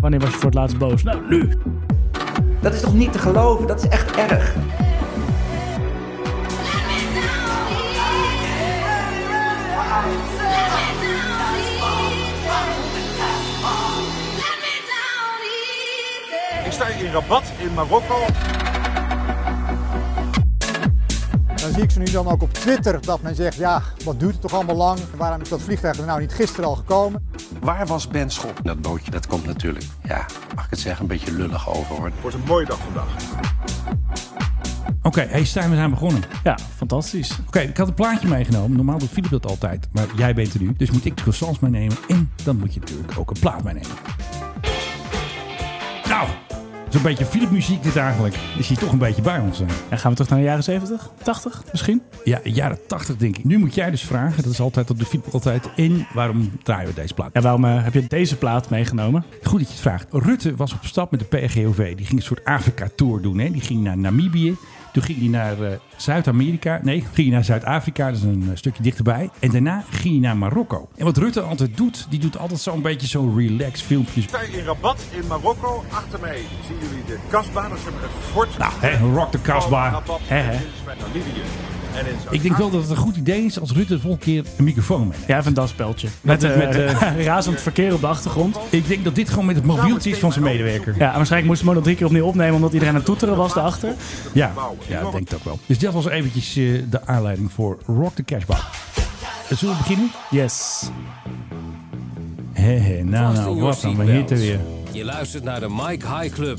Wanneer was je voor het laatst boos? Nou, nu. Dat is toch niet te geloven? Dat is echt erg. Ik sta in Rabat in Marokko. Dan zie ik ze nu dan ook op Twitter dat men zegt, ja, wat duurt het toch allemaal lang? Waarom is dat vliegtuig er nou niet gisteren al gekomen? Waar was Ben Schop? Dat bootje, dat komt natuurlijk, ja, mag ik het zeggen, een beetje lullig over hoor. Het wordt een mooie dag vandaag. Oké, hey Stijn, we zijn begonnen. Ja, fantastisch. Oké, ik had een plaatje meegenomen. Normaal doet Philip dat altijd. Maar jij bent er nu. Dus moet ik de croissants meenemen. En dan moet je natuurlijk ook een plaat meenemen. Zo'n beetje Philip muziek dit eigenlijk. Is hij toch een beetje bij ons. hè? En gaan we terug naar de jaren 70? 80 misschien? Ja, jaren 80 denk ik. Nu moet jij dus vragen. Dat is altijd op de Philip altijd. En waarom draaien we deze plaat? Ja, waarom eh, heb je deze plaat meegenomen? Goed dat je het vraagt. Rutte was op stap met de PRGOV. Die ging een soort Afrika-tour doen. Hè? Die ging naar Namibië. Toen ging hij naar eh, Zuid-Amerika. Nee, ging hij naar Zuid-Afrika. Dat is een eh, stukje dichterbij. En daarna ging hij naar Marokko. En wat Rutte altijd doet, die doet altijd zo'n beetje zo'n relax filmpjes. Ik sta in Rabat in Marokko. Achter mij zien jullie de kasbah. Dat is het fort. Nou, hè, rock de kasbah. Rabat. Hè, Ik denk wel dat het een goed idee is als Rutte de volgende keer een microfoon meeneemt. Ja, even een daspeldje. Met, Met- razend verkeer op de achtergrond. Ik denk dat dit gewoon met het mobieltje is van zijn medewerker. Ja, waarschijnlijk moesten we nog drie keer opnieuw opnemen omdat iedereen aan het toeteren was daarachter. Ja, ja ik denk ook wel. Dus dat was eventjes eh, de aanleiding voor Rock the Cashbar. Zullen we beginnen? Yes. Hé, hé, nou, nou, wat dan, we hitten weer. Je luistert naar de Mike High Club.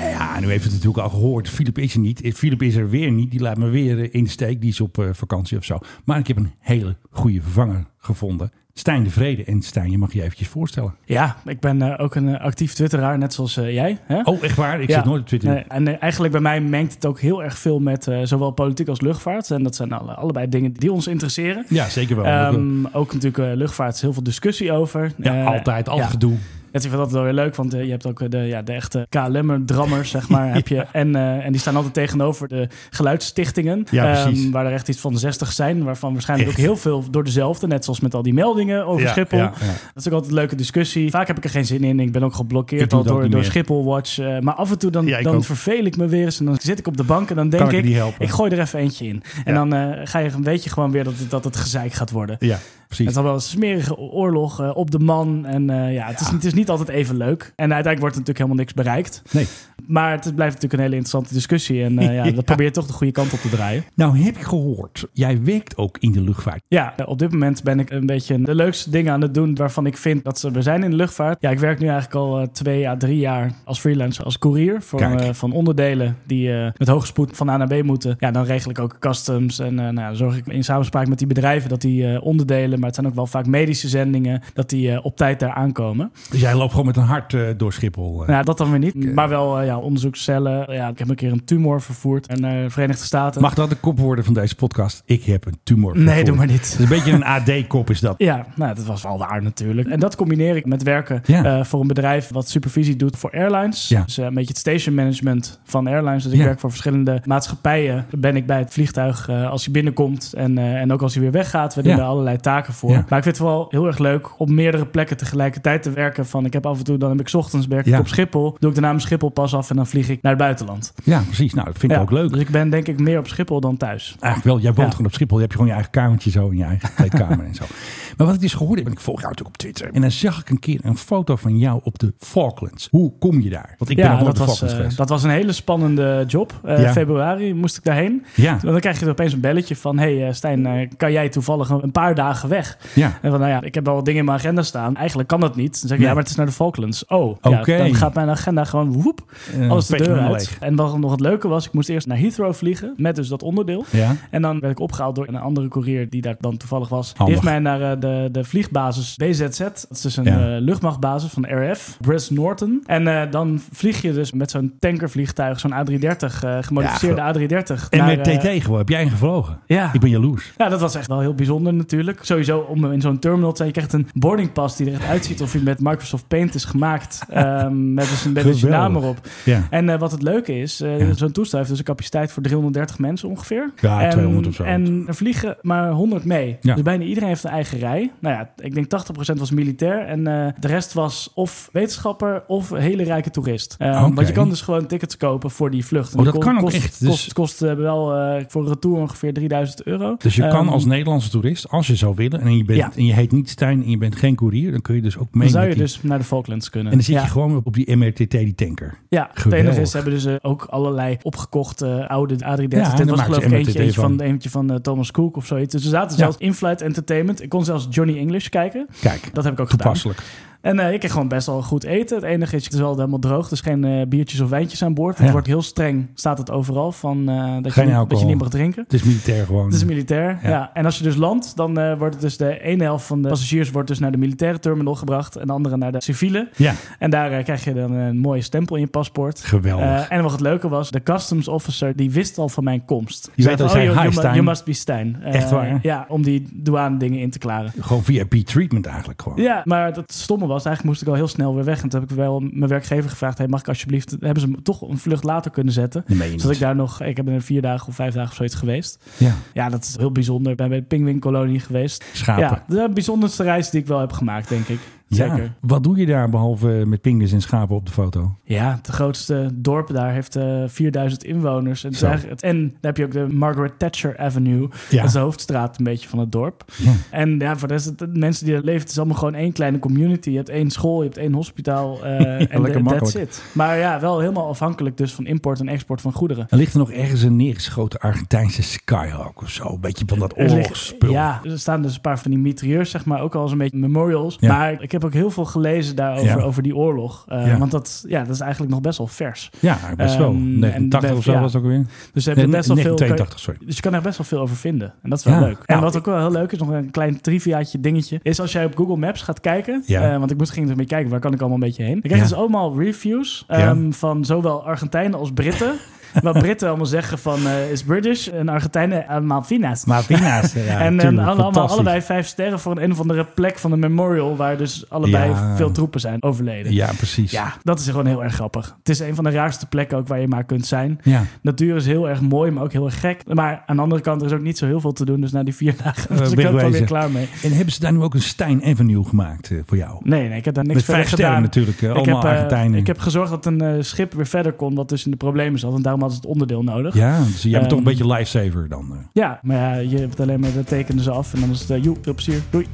Ja, nu heeft het natuurlijk al gehoord. Philip is er niet. Eh, Philip is er weer niet. Die laat me weer eh, in de steek. Die is op eh, vakantie of zo. Maar ik heb een hele goede vervanger gevonden. Stijn de Vrede. En Stijn, je mag je eventjes voorstellen. Ja, ik ben ook een actief twitteraar, net zoals jij. Hè? Oh, echt waar? Ik Ja. zit nooit op Twitter. Nee, en eigenlijk bij mij mengt het ook heel erg veel met zowel politiek als luchtvaart. En dat zijn alle, allebei dingen die ons interesseren. Ja, zeker wel. Ehm, ook natuurlijk luchtvaart is heel veel discussie over. ja, altijd. Altijd ja. gedoe. Het is altijd wel weer leuk, want je hebt ook eh, de, ja, de echte KLM-drammers, zeg maar. heb je. En, eh, en die staan altijd tegenover de geluidsstichtingen. Ja, ehm, waar er echt iets van 60 zijn. Waarvan waarschijnlijk Echt. ook heel veel door dezelfde. Net zoals met al die meldingen over Ja, Schiphol. Dat is ook altijd een leuke discussie. Vaak heb ik er geen zin in. Ik ben ook Ik geblokkeerd al door, door. Schiphol Watch. Eh, maar af en toe dan, ik dan ook. verveel ik me weer eens. En dan zit ik op de bank en dan denk Kan ik ik... Ik gooi er even eentje in. En dan ga je, weet je gewoon weer dat het, dat het gezeik gaat worden. Ja, Het is wel een smerige oorlog eh, op de man. En eh, ja, het, Is, het is niet altijd even leuk. En uiteindelijk wordt er natuurlijk helemaal niks bereikt. Nee. Maar het blijft natuurlijk een hele interessante discussie. En eh, ja, Ja. dat probeer je toch de goede kant op te draaien. Nou heb ik gehoord, jij werkt ook in de luchtvaart. Ja, op dit moment ben ik een beetje de leukste dingen aan het doen waarvan ik vind dat ze er zijn in de luchtvaart. Ja, ik werk nu eigenlijk al twee à drie jaar als freelancer, als courier voor, van onderdelen die met hoge spoed van A naar B moeten. Ja, dan regel ik ook customs en nou, zorg ik in samenspraak met die bedrijven dat die onderdelen, maar het zijn ook wel vaak medische zendingen, dat die eh, op tijd daar aankomen. Dus jij loopt gewoon met een hart eh, door Schiphol. eh. Nou, ja, dat dan weer niet, maar wel ja, onderzoekscellen. Ja, ik heb een keer een tumor vervoerd in de Verenigde Staten. Mag dat de kop worden van deze podcast? Ik heb een tumor. Nee, vervoerd. doe maar niet. Een beetje een AD-kop is dat. Ja, nou, dat was wel waar natuurlijk. En dat combineer ik met werken Ja. voor een bedrijf wat supervisie doet voor airlines. Ja. Dus een beetje het station management van airlines. Dus ik Ja. werk voor verschillende maatschappijen. Dan ben ik bij het vliegtuig als hij binnenkomt en, en ook als hij weer weggaat. We doen allerlei taken voor. Ja. Maar ik vind het wel heel erg leuk op meerdere plekken tegelijkertijd te werken. Van ik heb af en toe, dan heb ik 's ochtends werk ik Ja. op Schiphol. Doe ik daarna mijn Schiphol pas af en dan vlieg ik naar het buitenland. Ja, precies. Nou, dat vind ik ook leuk. Dus ik ben denk ik meer op Schiphol dan thuis. Eigenlijk wel, jij woont gewoon op Schiphol. Je hebt gewoon je eigen kamertje zo in je eigen kleedkamer en zo. Maar wat ik dus gehoord heb, en ik volg jou natuurlijk op Twitter. En dan zag ik een keer een foto van jou op de Falklands. Hoe kom je daar? Want ik ben ja, dat op de was, Falklands geweest. dat was een hele spannende job. Ja. Februari moest ik daarheen. Ja, Dan krijg je er opeens een belletje van... hey eh, Stijn, kan jij toevallig een een paar dagen weg? Ja. En van, nou ja, ik heb wel dingen in mijn agenda staan. Eigenlijk kan dat niet. Dan zeg ik, Nee. ja, maar het is naar de Falklands. Oh, ja, Oké. dan gaat mijn agenda gewoon woep, alles de deur uit. En wat nog het leuke was, ik moest eerst naar Heathrow vliegen... met dus dat onderdeel. Ja. En dan werd ik opgehaald door een andere courier die daar dan toevallig was. Die heeft mij naar eh, de, de vliegbasis BZZ. Dat is dus een Ja. eh, luchtmachtbasis van RF, Brest Norton. En eh, dan vlieg je dus met zo'n tankervliegtuig, zo'n A330, eh gemodificeerde A330. En naar, met TT gewoon, heb jij ingevlogen? Ja. Ik ben jaloers. Ja, dat was echt wel heel bijzonder natuurlijk. Sowieso om in zo'n terminal te zijn. Je krijgt een boardingpas die er echt uitziet of hij met Microsoft Paint is gemaakt. ehm, met dus een beetje je Geweldig. naam erop. Ja. En eh, wat het leuke is, eh, Ja. zo'n toestel heeft dus een capaciteit voor 330 mensen ongeveer. Ja, en, 200 of zo. En er vliegen maar 100 mee. Ja. Dus bijna iedereen heeft een eigen rij. Nou ja, ik denk 80% was militair en eh, de rest was of wetenschapper of hele rijke toerist. Oké. Want je kan dus gewoon tickets kopen voor die vlucht. En Oh, die dat ko- kan ook kost, echt. Dus- Kost, kost wel voor een retour ongeveer 3000 euro. Dus je kan Ehm, als Nederlandse toerist, als je zou willen, en je, bent, Ja. en je heet niet Stijn en je bent geen koerier, dan kun je dus ook mee Dan zou je die- dus naar de Falklands kunnen. En dan zit ja. je gewoon op, die MRTT, die tanker. Ja, Geweldig. is, ze hebben dus eh, ook allerlei opgekochte oude A330. Ja, en dan was geloof ik eentje, van, van. eentje van eh, Thomas Cook of zoiets. Dus er zaten zelfs in-flight entertainment. Ik kon zelfs Johnny English kijken. Kijk, Dat heb ik ook toepasselijk. En eh, ik kreeg gewoon best wel goed eten. Het enige is, het is wel helemaal droog. Dus geen eh, biertjes of wijntjes aan boord. Het wordt heel streng, staat het overal, van, eh, dat, Geen je, niet- dat je mag drinken. Het is militair gewoon. Het is militair, Ja. ja. En als je dus landt, dan wordt het dus de ene helft van de passagiers wordt dus naar de militaire terminal gebracht en de andere naar de civiele. Ja, En daar krijg je dan een mooie stempel in je paspoort. geweldig. En wat het leuke was, de customs officer die wist al van mijn komst. Die Zei van, zei, you, "Hi, you, mu- Stijn." you must be Stijn. Echt waar? Ja, om die douane dingen in te klaren. gewoon VIP treatment eigenlijk gewoon. Ja, maar het stomme was, eigenlijk moest ik al heel snel weer weg. En toen heb ik wel mijn werkgever gevraagd, hey, mag ik alsjeblieft... Hebben ze me toch een vlucht later kunnen zetten? Zodat ik daar nog... Ik heb er vier dagen of vijf dagen of zoiets geweest. Ja, Ja, dat is heel bijzonder. Ik ben bij de Pinguïnkolonie geweest. schapen. Ja, de bijzonderste reis die ik wel heb gemaakt, denk ik. Ja. Zeker. Wat doe je daar behalve met pingus en schapen op de foto? Ja, het grootste dorp daar heeft eh 4000 inwoners. En, het- en dan heb je ook de Margaret Thatcher Avenue. Ja. Dat is de hoofdstraat een beetje van het dorp. Ja. En ja, voor de rest, mensen die er leven, het is allemaal gewoon één kleine community. Je hebt één school, je hebt één hospitaal eh en de- that's it. Maar ja, wel helemaal afhankelijk dus van import en export van goederen. Er ligt er nog ergens een neergeschoten Argentijnse Skyhawk of zo. Een beetje van dat oorlogsspul. Ja, er staan dus een paar van die mitrailleurs, zeg maar, ook al eens een beetje memorials. Ja. Maar ik heb ook heel veel gelezen daarover, Ja. over die oorlog. Eh, Ja. Want dat, ja, dat is eigenlijk nog best wel vers. Ja, best wel. Ehm, 89 en of zo ja. was het ook weer. Dus ze hebben Nee, best wel veel... 82, sorry. Dus je kan er best wel veel over vinden. En dat is wel leuk. En Nou, wat ook wel heel leuk is, nog een klein triviaatje dingetje, is als jij op Google Maps gaat kijken, Ja. eh, want ik moest ging er mee kijken, waar kan ik allemaal een beetje heen? Dan krijg je dus allemaal reviews ehm, van zowel Argentijnen als Britten. Wat Britten allemaal zeggen van eh, is British en Argentijnen uh, Malvinas. Malvina's. Ja, en eh, tuurlijk, allemaal, allebei vijf sterren voor een, een of andere plek van een memorial waar dus allebei Ja. veel troepen zijn overleden. Ja, precies. Ja, dat is gewoon heel erg grappig. Het is een van de raarste plekken ook waar je maar kunt zijn. Ja. Natuur is heel erg mooi, maar ook heel erg gek. Maar aan de andere kant, er is ook niet zo heel veel te doen. Dus na die vier dagen was ik ook wel weer klaar mee. En hebben ze daar nu ook een Stijn Avenue gemaakt eh, voor jou? Nee, nee, ik heb daar niks Met verder vijf sterren gedaan. natuurlijk. eh, Ik allemaal heb, eh, Argentijnen. ik heb gezorgd dat een eh, schip weer verder kon, wat dus in de problemen zat. En daarom hadden ze het onderdeel nodig. Ja, dus jij bent toch een Ehm, beetje lifesaver dan. eh. Ja, maar ja, je hebt alleen maar, dat tekenen ze af. En dan is het, uh, joe, veel plezier, doei.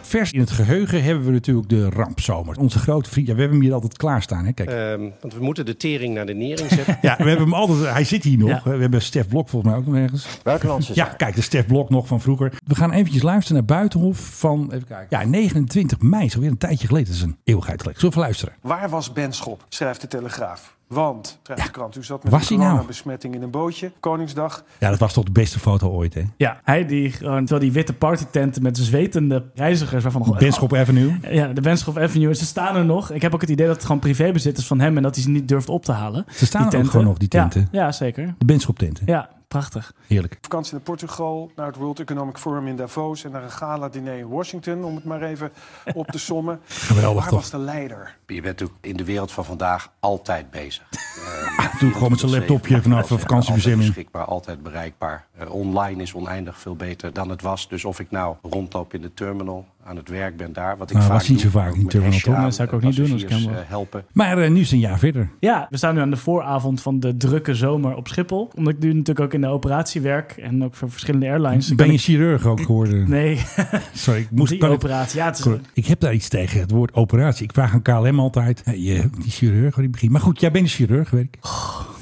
Vers in het geheugen hebben we natuurlijk de rampzomer. Onze grote vriend. Ja, we hebben hem hier altijd klaarstaan. Hè? Kijk. Ehm, want we moeten de tering naar de nering zetten. ja, we hebben hem altijd. Hij zit hier nog. Ja. We hebben Stef Blok volgens mij ook nog ergens. Buitenlandse Ja, kijk, de Stef Blok nog van vroeger. We gaan eventjes luisteren naar Buitenhof van, even kijken. Ja, 29 mei, zo weer een tijdje geleden. Dat is een eeuwigheid geleden. Zullen we even luisteren? Waar was Benschop? Schrijft de Telegraaf. Want, schrijft de krant, u zat met was een nou? coronabesmetting in een bootje. Koningsdag. Ja, dat was toch de beste foto ooit, hè? Ja, hij die gewoon, terwijl die witte partytenten met zwetende reizigers, waarvan nog... Benschop Avenue. Ja, de Benschop Avenue. Ze staan er nog. Ik heb ook het idee dat het gewoon privébezit is van hem en dat hij ze niet durft op te halen. Ze staan Die er ook tenten. gewoon nog, die tenten. Ja, ja zeker. De Benschop tenten. Ja, prachtig. Heerlijk. Vakantie naar Portugal, naar het World Economic Forum in Davos... en naar een gala-diner in Washington, om het maar even op te sommen. Geweldig, Waar toch? was de leider? Je bent natuurlijk in de wereld van vandaag altijd bezig. Doe gewoon met zijn laptopje vanaf de vakantiebestemming. Altijd beschikbaar, altijd bereikbaar. Eh, online is oneindig veel beter dan het was. Dus of ik nou rondloop in de terminal, aan het werk ben daar... wat ik Nou, vaak was niet zo vaak in terminal, toch? Dat zou ik ook niet doen als ik eh, helpen. Maar eh, nu is het een jaar verder. Ja, we staan nu aan de vooravond van de drukke zomer op Schiphol. Omdat ik nu natuurlijk ook in de operatie werk en ook voor verschillende airlines. Ben je ik- chirurg ook geworden? Nee, Sorry, ik moest... die operatie. Ja, het is. Ik heb daar iets tegen, het woord operatie. Ik vraag aan KLM altijd, hey, je, die chirurg, die begint. Maar goed, jij bent een chirurg, weet ik.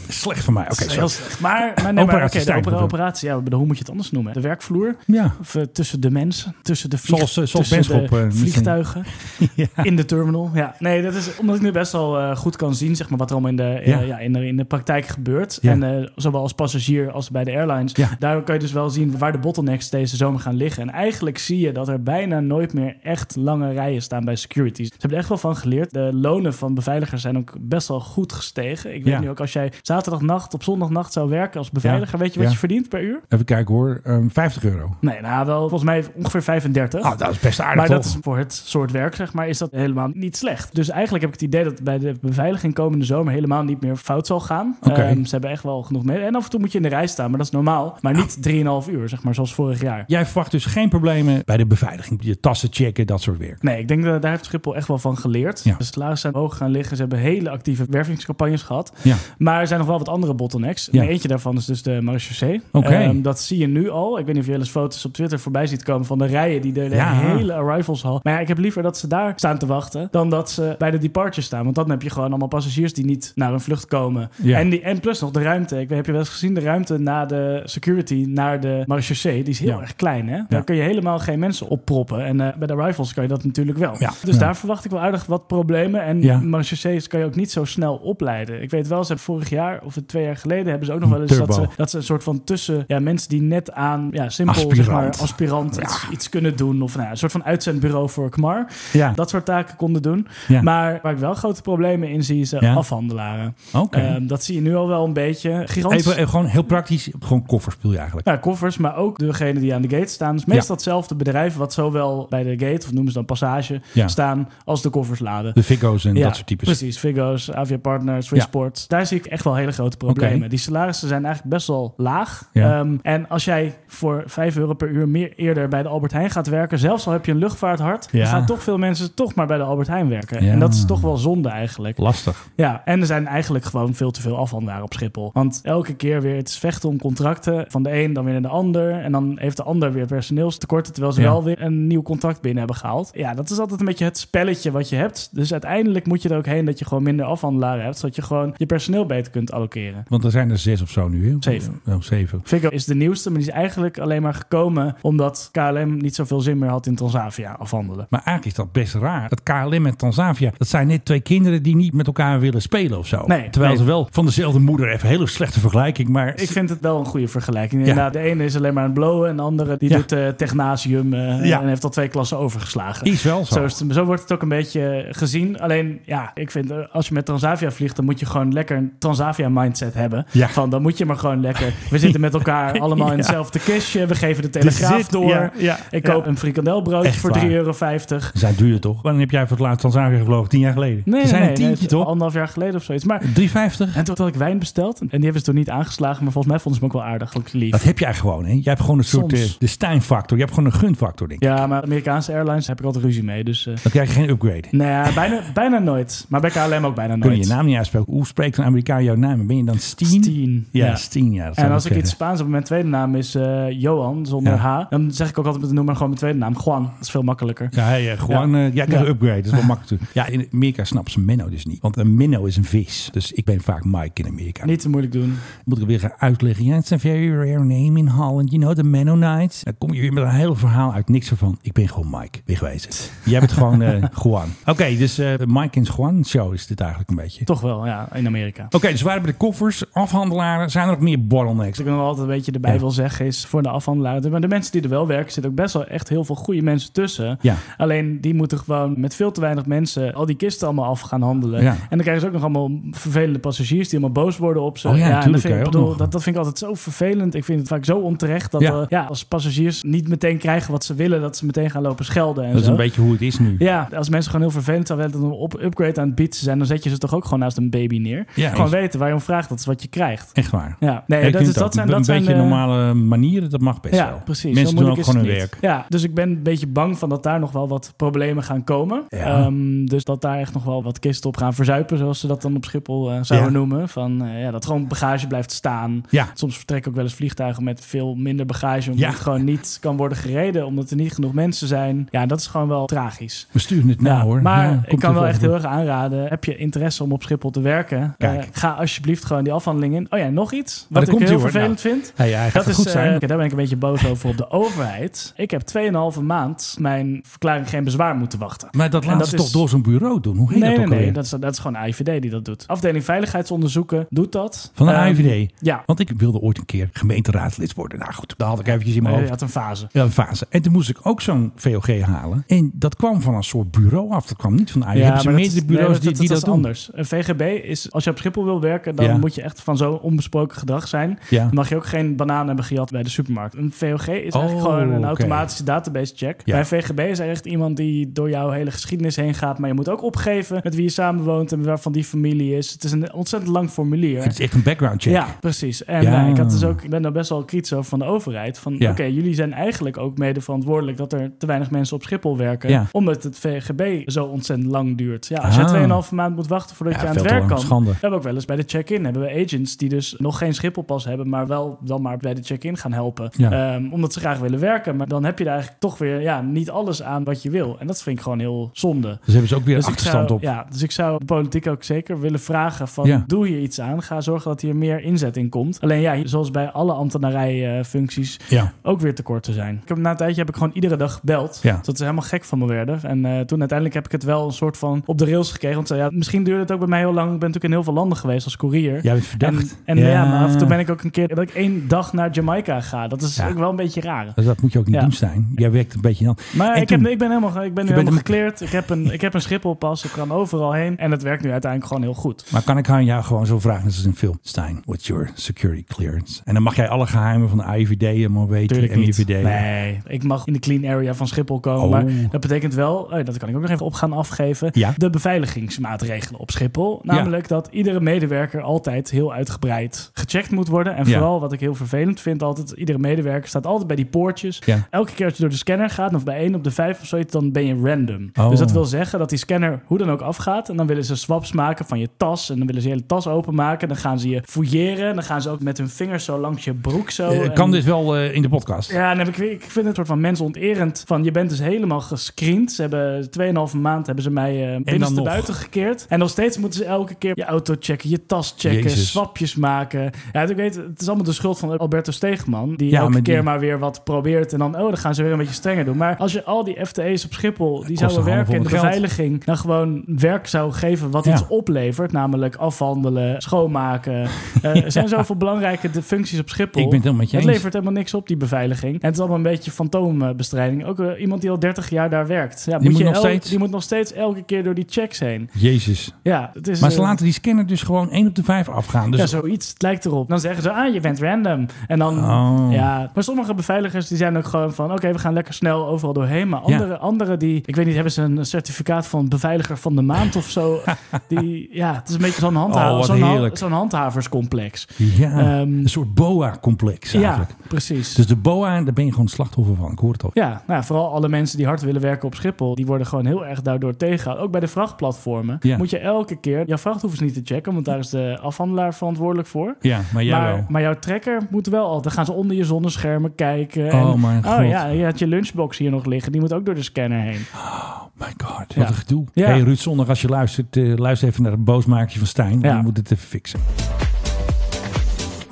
Slecht van mij. Oké, heel slecht. Maar, maar, nee, maar de opera- operatie, ja, hoe moet je het anders noemen? De werkvloer? Ja, Of eh, tussen de mensen, tussen de, vlieg, Zoals, eh, zoals tussen Benschop, de eh, vliegtuigen, ja. in de terminal. Ja, nee, dat is omdat ik nu best wel goed kan zien zeg maar, wat er allemaal in de, Ja. in de, in de praktijk gebeurt. En zowel als passagier als bij de airlines. Ja. Daar kan je dus wel zien waar de bottlenecks deze zomer gaan liggen. En eigenlijk zie je dat er bijna nooit meer echt lange rijen staan bij securities. Ze hebben er echt wel van geleerd. De lonen van beveiligers zijn ook best wel goed gestegen. Ik weet nu ook als jij zaterdagnacht op zondagnacht zou werken als beveiliger, weet je wat Ja. je verdient per uur? Even kijken hoor. Ehm 50 euro. Nee, nou wel volgens mij ongeveer 35. Oh, dat is best aardig maar toch? dat is voor het soort werk, zeg maar, is dat helemaal niet slecht. Dus eigenlijk heb ik het idee dat bij de beveiliging komende zomer helemaal niet meer fout zal gaan. Ehm, ze hebben echt wel genoeg mee. En af en toe moet je in de rij staan, maar dat is normaal. Maar niet 3,5 uur, zeg maar, zoals vorig jaar. Jij verwacht dus geen problemen bij de beveiliging. Je tassen checken, dat soort werk. Nee, ik denk dat daar heeft Schiphol echt wel van geleerd. Ja. De salarissen zijn hoog gaan liggen. Ze hebben hele actieve wervingscampagnes gehad. Ja. Maar er zijn nog wel wat andere bottlenecks. Ja. En eentje daarvan is dus de marechaussee. Oké. Ehm, dat zie je nu al. Ik weet niet of je wel eens foto's op Twitter voorbij ziet komen van de rijen die de, Ja. hele arrivals hal. Maar ja, ik heb liever dat ze daar staan te wachten dan dat ze bij de departure staan. Want dan heb je gewoon allemaal passagiers die niet naar hun vlucht komen. Ja. En, die, en plus nog de ruimte. Ik heb je wel eens gezien de ruimte na de security naar de marechaussee? Die is heel erg klein, hè? Daar kun je helemaal geen mensen opproppen. En eh, bij de arrivals kan je dat natuurlijk wel. Dus daar verwacht ik wel aardig wat problemen. En Ja. marechaussees kan je ook niet zo snel opleiden. Ik weet wel, ze hebben vorig jaar of twee jaar geleden hebben ze ook nog wel eens dat ze, dat ze een soort van tussen ja, mensen die net aan ja, simpel Aspirant. zeg maar aspirant iets, iets kunnen doen of nou, ja, een soort van uitzendbureau voor KMAR. Ja. Dat soort taken konden doen. Maar waar ik wel grote problemen in zie, is eh, afhandelaren. Ehm, dat zie je nu al wel een beetje. Gigantisch. Even, even gewoon heel praktisch. Gewoon koffers speel je eigenlijk. Ja, koffers, maar ook degene die aan de gate staan. Dus meestal hetzelfde bedrijf wat zowel bij de gate, of noemen ze dan passage, staan als de koffers laden. De Figo's en dat soort types. Precies, Figo's, Avia Partners, Swissport. Daar zie ik echt wel hele grote problemen. Die salarissen zijn eigenlijk best wel laag. Ja. Ehm, en als jij voor 5 euro per uur meer eerder bij de Albert Heijn gaat werken, zelfs al heb je een luchtvaarthart, Ja. dan gaan toch veel mensen toch maar bij de Albert Heijn werken. Ja. En dat is toch wel zonde eigenlijk. Lastig. Ja, en er zijn eigenlijk gewoon veel te veel afhandelaren op Schiphol. Want elke keer weer het is vechten om contracten van de een dan weer naar de ander. En dan heeft de ander weer personeelstekorten, terwijl ze wel weer een nieuw contract binnen hebben gehaald. Ja, dat is altijd een beetje het spelletje wat je hebt. Dus uiteindelijk moet je er ook heen dat je gewoon minder afhandelaren hebt, zodat je gewoon je personeel beter kunt allokeren. Want er zijn er zes of zo nu. Hè? Zeven. Oh, zeven. Is de nieuwste, maar die is eigenlijk alleen maar gekomen omdat KLM niet zoveel zin meer had in Transavia afhandelen. Maar eigenlijk is dat best raar. Dat KLM en Transavia, dat zijn net twee kinderen die niet met elkaar willen spelen of zo. Nee, Terwijl nee. ze wel van dezelfde moeder, even een hele slechte vergelijking, maar... Ik vind het wel een goede vergelijking. Ja. Inderdaad, de ene is alleen maar aan het blowen en de andere die Ja. doet eh, technasium eh, Ja. en heeft al twee klassen overgeslagen. Is wel zo. Zo, is het- zo wordt het ook een beetje gezien. Alleen, ja, ik vind eh, als je met Transavia vliegt, dan moet je gewoon lekker een Transavia mindset hebben. Ja. Van, dan moet je maar gewoon lekker. We zitten met elkaar allemaal in hetzelfde kistje. We geven de telegraaf zit- door. ja, ja, ik ja. koop een frikandelbroodje Echt voor waar. 3,50 euro. Ze zijn duur toch? Wanneer heb jij voor het laatst Transavia gevlogen? Tien jaar geleden? Nee, zijn nee, een tientje nee, toch? Anderhalf jaar geleden of zoiets. Maar 3,50? en toen had ik wijn besteld. En die hebben ze toen niet aangeslagen. Maar volgens mij vonden ze me ook wel aardig. Vond ik lief. Dat heb jij gewoon, hè? Jij hebt gewoon een soort Soms. eh, de Stijn-factor. Je hebt gewoon een gunfactor, denk ik. Ja, maar Amerikaanse airlines heb ik altijd ruzie mee. Dus eh, Dan krijg je geen upgrade. nee, ja, bijna, bijna nooit. Maar bij KLM ook bijna Kun je nooit. je naam niet uitspreken. Hoe spreekt een Amerikaan jouw naam? Ben je dan Steen? Steen. Ja, Ja. Steen, ja. En als ik zeggen. iets Spaans heb, mijn tweede naam is eh, Johan, zonder Ja. H. Dan zeg ik ook altijd met de noemer gewoon mijn tweede naam. Juan. Dat is veel makkelijker. Ja, hey, eh, gewoon, Ja. eh, jij krijgt Ja. een upgrade. Dat is wel makkelijk. Ja, in Amerika snappen ze Menno dus niet. Want een minnow is een vis. Dus ik ben vaak Mike in Amerika. Niet te moeilijk doen. Moet ik weer gaan uitleggen. Ja, het is een very rare name in Holland. You know, the Mennonites. Dan kom je weer met een heel verhaal uit. Niks ervan. Ik ben gewoon Mike. Wegwezen. Jij bent gewoon eh Juan. Oké, dus eh Mike en Juan show is dit eigenlijk een beetje. Toch wel, ja, in Amerika. Oké, dus waren bij de koffers, afhandelaren. Zijn er ook meer bottlenecks? Ik nog altijd een beetje erbij Ja. wil zeggen is voor de afhandelaren. Maar de mensen die er wel werken, zitten ook best wel echt heel veel goede mensen tussen. Ja. Alleen die moeten gewoon met veel te weinig mensen al die kisten allemaal af gaan handelen. Ja. En dan krijgen ze ook nog allemaal vervelende passagiers die allemaal boos worden op ze. Oh ja, en dat, vind, ik bedoel, dat, dat vind ik altijd zo vervelend. Ik vind het vaak zo onterecht dat Ja. eh, ja, als passagiers niet meteen krijgen wat ze willen, dat ze meteen gaan lopen schelden. En Dat is een beetje hoe het is nu. Ja, als mensen gewoon heel vervelend zijn, willen een op upgrade aan het bieden zijn, dan zet je ze toch ook gewoon naast een baby neer. Ja, gewoon weten waar je om vraagt, dat is wat je krijgt. Echt waar. Ja, nee, Ik dat, is, dat zijn, een dat zijn beetje de- normale manieren, dat mag best ja, wel. precies. Mensen doen ook gewoon hun werk. Ja, dus ik ben een beetje bang van dat daar nog wel wat problemen gaan komen. Ja. Ehm, dus dat daar echt nog wel wat kisten op gaan verzuipen, zoals ze dat dan op Schiphol eh, zouden Ja. noemen. Van, eh, ja, dat gewoon bagage blijft staan. Ja. Soms vertrekken ook wel eens vliegtuigen met veel minder bagage, omdat het gewoon niet kan worden gereden, omdat er niet genoeg mensen zijn. Ja, dat is gewoon wel tragisch. We sturen het nou hoor. maar Ja, ik kan wel echt heel erg aanraden. Heb je interesse om op Schiphol te werken? Kijk. eh, ga alsjeblieft gewoon die afhandeling in. Oh ja, nog iets. Wat daar ik heel hoor. vervelend Nou, vind. Dat is, goed eh, daar ben ik een beetje boos over op de overheid. Ik heb 2,5 maand mijn verklaring geen bezwaar moeten wachten. maar dat en laten ze is- toch door zo'n bureau doen? Hoe heet Nee, dat nee, ook nee. alweer? Dat is, dat is gewoon AIVD die dat doet. Afdeling Veiligheidsonderzoeken doet dat. Van de AIVD? Ja. Want ik wilde ooit een keer gemeenteraadslid worden. Nou goed, dat had ik eventjes in mijn Je hoofd. had een fase. Ja, een fase. En toen moest ik ook zo'n VOG halen. En dat kwam van een soort bureau af. Dat kwam niet van de AIVD. Ze maar meerdere nee, bureaus dat, die, dat, die dat dat is doen? anders. Een VGB is, als je op Schiphol wil werken, dan Ja. moet je echt van zo onbesproken gedrag zijn. Ja. Dan mag je ook geen bananen hebben gejat bij de supermarkt. Een VOG is Oh, eigenlijk gewoon een automatische database check. Bij VGB is er echt iemand die door jouw hele geschiedenis heen gaat, maar je moet ook opgeven met wie je samenwoont en waarvan die familie is. Het is een ontzettend lang formulier. Het is echt een background check. Ja, precies. En Ja. eh, ik, had dus ook, ik ben daar best wel kritisch over van de overheid. Van oké, jullie zijn eigenlijk ook mede verantwoordelijk dat er te weinig mensen op Schiphol werken. Omdat het VGB zo ontzettend lang duurt. Ja, als je Ah. 2,5 maand moet wachten voordat je aan het werk kan. Schande. We hebben ook wel eens bij de check-in hebben we agents die dus nog geen Schipholpas hebben, maar wel dan maar bij de check-in gaan helpen. Ja. Ehm, omdat ze graag willen werken. Maar dan heb je daar eigenlijk toch weer ja, niet alles aan wat je wil. En dat vind ik gewoon heel zonde. Dus hebben ze ook weer Dus achterstand zou, op. Ja, dus ik zou de politiek ook zeker willen vragen van... Ja. doe hier iets aan. Ga zorgen dat hier meer inzet in komt. Alleen ja, zoals bij alle ambtenarijfuncties Ja. ook weer tekorten zijn. Ik heb, na een tijdje heb ik gewoon iedere dag gebeld. Ja. Dat ze helemaal gek van me werden. En eh, toen uiteindelijk heb ik het wel een soort van op de rails gekregen. Want eh, ja, misschien duurde het ook bij mij heel lang. Ik ben natuurlijk in heel veel landen geweest als courier. Jij bent verdacht. En, en ja. maar af en toe ben ik ook een keer dat ik één dag naar Jamaica ga. Dat is Ja. ook wel een beetje raar. Dus dat moet je ook niet Ja. doen, Stijn. Jij werkt een beetje dan. Maar En ik, toen- heb, ik ben helemaal, ik ben nu helemaal gekleerd. Ik heb, een, ik heb een Schipholpas. Ik kan overal heen. En het werkt nu uiteindelijk gewoon heel goed. Maar kan ik aan jou gewoon zo vragen, net als in een film. Stijn, what's your security clearance? En dan mag jij alle geheimen van de AIVD helemaal weten. Tuurlijk en niet. IVD. Nee, ik mag in de clean area van Schiphol komen. Oh. Maar dat betekent wel, oh, dat kan ik ook nog even op gaan afgeven, Ja. de beveiligingsmaatregelen op Schiphol. Namelijk dat iedere medewerker altijd heel uitgebreid gecheckt moet worden. En Ja. vooral wat ik heel vervelend vind, altijd iedere medewerker staat altijd bij die poortjes. Ja. Elke keer als je door de scanner gaat, of bij één op de vijf of zoiets, dan ben je random. Oh. Dus dat wil zeggen dat die scanner hoe dan ook afgaat. En dan willen ze swaps maken van je tas. En dan willen ze je hele tas openmaken. Dan gaan ze je fouilleren. Dan gaan ze ook met hun vingers zo langs je broek zo. Eh, En- kan dit wel eh, in de podcast? ja, en heb ik, ik vind het een soort van mensonterend. Van je bent dus helemaal gescreend. Ze hebben 2,5 maand hebben ze mij uh, buiten gekeerd. En nog steeds moeten ze elke keer je auto checken, je tas checken, Jezus. swapjes maken. Ja, ik weet, het is allemaal de schuld van Alberto Steegman. Die Ja, elke die- keer maar weer wat probeert. En dan, oh, dan gaan ze weer een beetje strenger doen. Maar als je al die FTE's op Schiphol, die zouden werken in de geld. beveiliging, dan gewoon werk zou geven wat Ja. iets oplevert. Namelijk afhandelen, schoonmaken. Eh, er zijn zoveel belangrijke de functies op Schiphol. Ik ben het helemaal met je Het eens. levert helemaal niks op, die beveiliging. En het is allemaal een beetje fantoombestrijding. Ook eh, iemand die al 30 jaar daar werkt. Ja, Die moet je nog steeds- die moet nog steeds elke keer door die checks heen. Jezus. Ja, het is, Maar ze eh, laten die scanner dus gewoon 1 op de 5 afgaan. Dus ja, zoiets. Het lijkt erop. Dan zeggen ze, ah, je bent random. En dan, Oh. ja. Maar sommige beveiligers die zijn ook gewoon van, oké, we gaan lekker snel overal doorheen. Maar Ja. andere, andere die, ik weet niet, hebben ze een certificaat van beveiliger van de maand of zo? die, ja, het is een beetje zo'n handha Oh, zo'n handhaverscomplex. ja, Ehm, een soort boa-complex eigenlijk. Ja, precies. Dus de boa, daar ben je gewoon slachtoffer van. Ik hoor het al. Ja, nou, vooral alle mensen die hard willen werken op Schiphol, die worden gewoon heel erg daardoor tegengehouden. Ook bij de vrachtplatformen Ja. moet je elke keer jouw vrachthoevers niet te checken, want daar is de afhandelaar verantwoordelijk voor. Ja, maar jij maar, wel. maar jouw trekker moet wel altijd. Dan gaan ze onder je zonneschermen kijken. Oh en, mijn oh god. ja, je had je lunchbox hier nog liggen. Die moet ook door de scanner heen. My god, wat Ja. een gedoe. Ja. Hey Ruud Zondag, als je luistert, eh, luister even naar het boosmakertje van Stijn. Ja. Die moet het even fixen.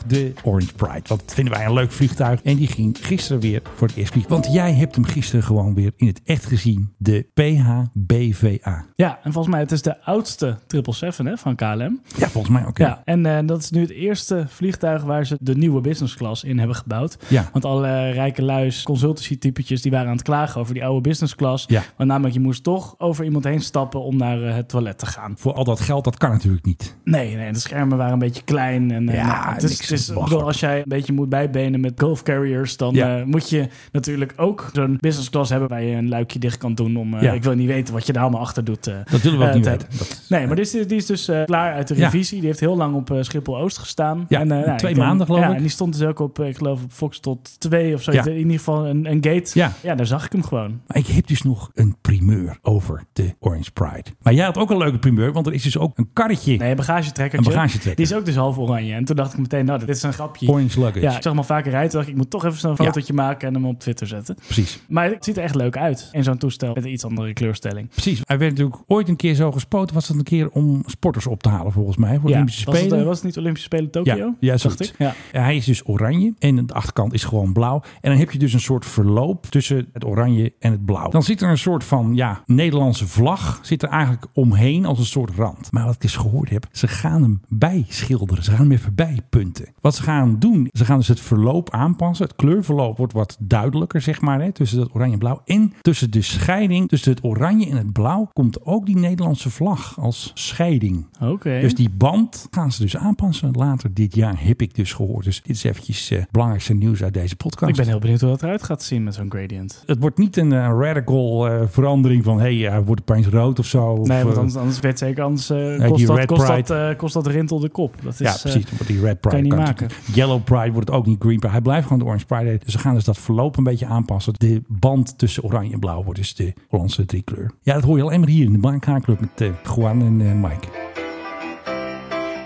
De Orange Pride. Want dat vinden wij een leuk vliegtuig. En die ging gisteren weer voor het eerst vliegen. Want jij hebt hem gisteren gewoon weer in het echt gezien. De PHBVA. Ja, en volgens mij het is de oudste 777 hè, van KLM. Ja, volgens mij ook. Ja, en eh, dat is nu het eerste vliegtuig waar ze de nieuwe business class in hebben gebouwd. Ja. Want alle rijke luis, consultancy typetjes, die waren aan het klagen over die oude business class. Ja. Want namelijk, je moest toch over iemand heen stappen om naar eh, het toilet te gaan. Voor al dat geld, dat kan natuurlijk niet. Nee, nee, de schermen waren een beetje klein. En, eh, Ja, nou, het is, is, bedoel, als jij een beetje moet bijbenen met golf carriers, dan Ja. eh, moet je natuurlijk ook zo'n business class hebben waar je een luikje dicht kan doen. Om, eh, Ja. Ik wil niet weten wat je daar allemaal achter doet. eh, Dat willen we ook niet te weten. Dat Nee, maar die is, die is dus klaar uit de revisie. Die heeft heel lang op eh, Schiphol-Oost gestaan. Ja, en, nou, twee denk- maanden, geloof ik. En die stond dus ook op, ik geloof, op Fox tot 2 of zo. Ja. In ieder geval een, een gate. Ja. ja, daar zag ik hem gewoon. Maar ik heb dus nog een primeur over de Orange Pride. Maar jij had ook een leuke primeur, want er is dus ook een karretje. Nee, een bagagetrekker. Een bagagetrekker. Die is ook dus half oranje. En toen dacht ik meteen, nou, dit is een grapje. Orange luggage. Ja, ik zag hem al vaker rijden. Dacht ik, ik moet toch even Ja. fotootje maken en hem op Twitter zetten. Precies. Maar het ziet er echt leuk uit in zo'n toestel met een iets andere kleurstelling. Precies. Hij werd natuurlijk ooit een keer zo gespoten. Was dat een keer om sporters op te halen, volgens mij. Voor de Ja, Olympische was het, Spelen. eh, was het niet Olympische Spelen Tokio? Ja, ja, dacht ik. Ja. Ja, hij is dus oranje en de achterkant is gewoon blauw. En dan heb je dus een soort verloop tussen het oranje en het blauw. Dan zit er een soort van ja, Nederlandse vlag zit er eigenlijk omheen als een soort rand. Maar wat ik eens gehoord heb, ze gaan hem bijschilderen. Ze gaan hem even bijpunten. Wat ze gaan doen, ze gaan dus het verloop aanpassen. Het kleurverloop wordt wat duidelijker, zeg maar, hè, tussen het oranje en blauw. En tussen de scheiding, tussen het oranje en het blauw, komt ook die Nederlandse vlag als scheiding. Oké. Dus die band gaan ze dus aanpassen later dit jaar, heb ik dus gehoord. Dus dit is eventjes eh belangrijkste nieuws uit deze podcast. Ik ben heel benieuwd hoe dat eruit gaat zien met zo'n gradient. Het wordt niet een eh, radical eh, verandering van, hé, hey, wordt opeens rood of zo. Of, Nee, want anders, anders weet zeker, anders kost, dat, kost, dat, kost dat rintel de kop. Dat is, ja, precies. Die Red kan Pride. je niet kan Yellow Pride wordt ook niet Green Pride. Hij blijft gewoon de Orange Pride. Dus ze gaan dus dat verloop een beetje aanpassen. De band tussen oranje en blauw wordt dus de Hollandse driekleur. Ja, dat hoor je alleen maar hier in de Baankaarclub met eh Juan en eh, Mike.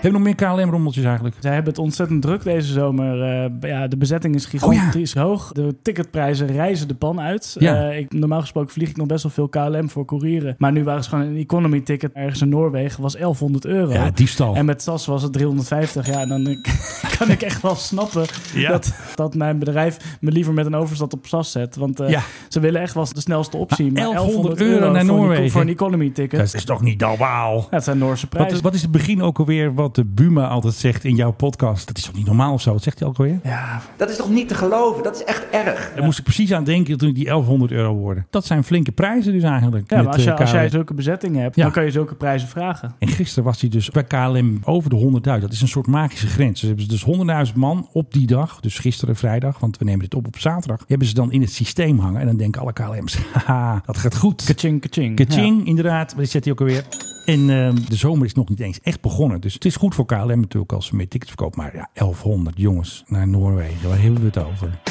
Hebben nog meer KLM-rommeltjes eigenlijk? Zij hebben het ontzettend druk deze zomer. Eh, ja, de bezetting is gigantisch hoog. De ticketprijzen reizen de pan uit. Ja. Eh, ik, normaal gesproken vlieg ik nog best wel veel KLM voor courieren. Maar nu waren ze gewoon een economy ticket ergens in Noorwegen. was 1100 euro. Ja, diefstal. En met SAS was het 350. Ja, dan kan ik echt wel snappen Ja. dat, dat mijn bedrijf me liever met een overstad op SAS zet. Want eh, Ja. ze willen echt wel de snelste optie. Maar 1100 1100 euro naar Noorwegen. Voor een economy ticket. Dat is toch niet normaal? Ja, het zijn Noorse Wat prijzen. is, wat is het begin ook alweer wat de Buma altijd zegt in jouw podcast? Dat is toch niet normaal of zo? Wat zegt hij ook alweer? Ja, Dat is toch niet te geloven? Dat is echt erg. Daar moest ik precies aan denken toen ik die 1100 euro hoorde. Dat zijn flinke prijzen dus eigenlijk. ja met, maar als, je, eh, als jij zulke bezettingen hebt, Ja. dan kan je zulke prijzen vragen. En gisteren was hij dus bij KLM over de 100.000. Dat is een soort magische grens. Dus hebben ze dus 100.000 man op die dag, dus gisteren vrijdag, want we nemen dit op op zaterdag, hebben ze dan in het systeem hangen. En dan denken alle KLM's, haha, dat gaat goed. Kaching, kaching. Kaching, inderdaad. Maar die zet hij ook alweer. En ehm, de zomer is nog niet eens echt begonnen. Dus het is goed voor KLM natuurlijk als ze meer tickets verkopen. Maar ja, 1100 jongens naar Noorwegen. Waar hebben we het over?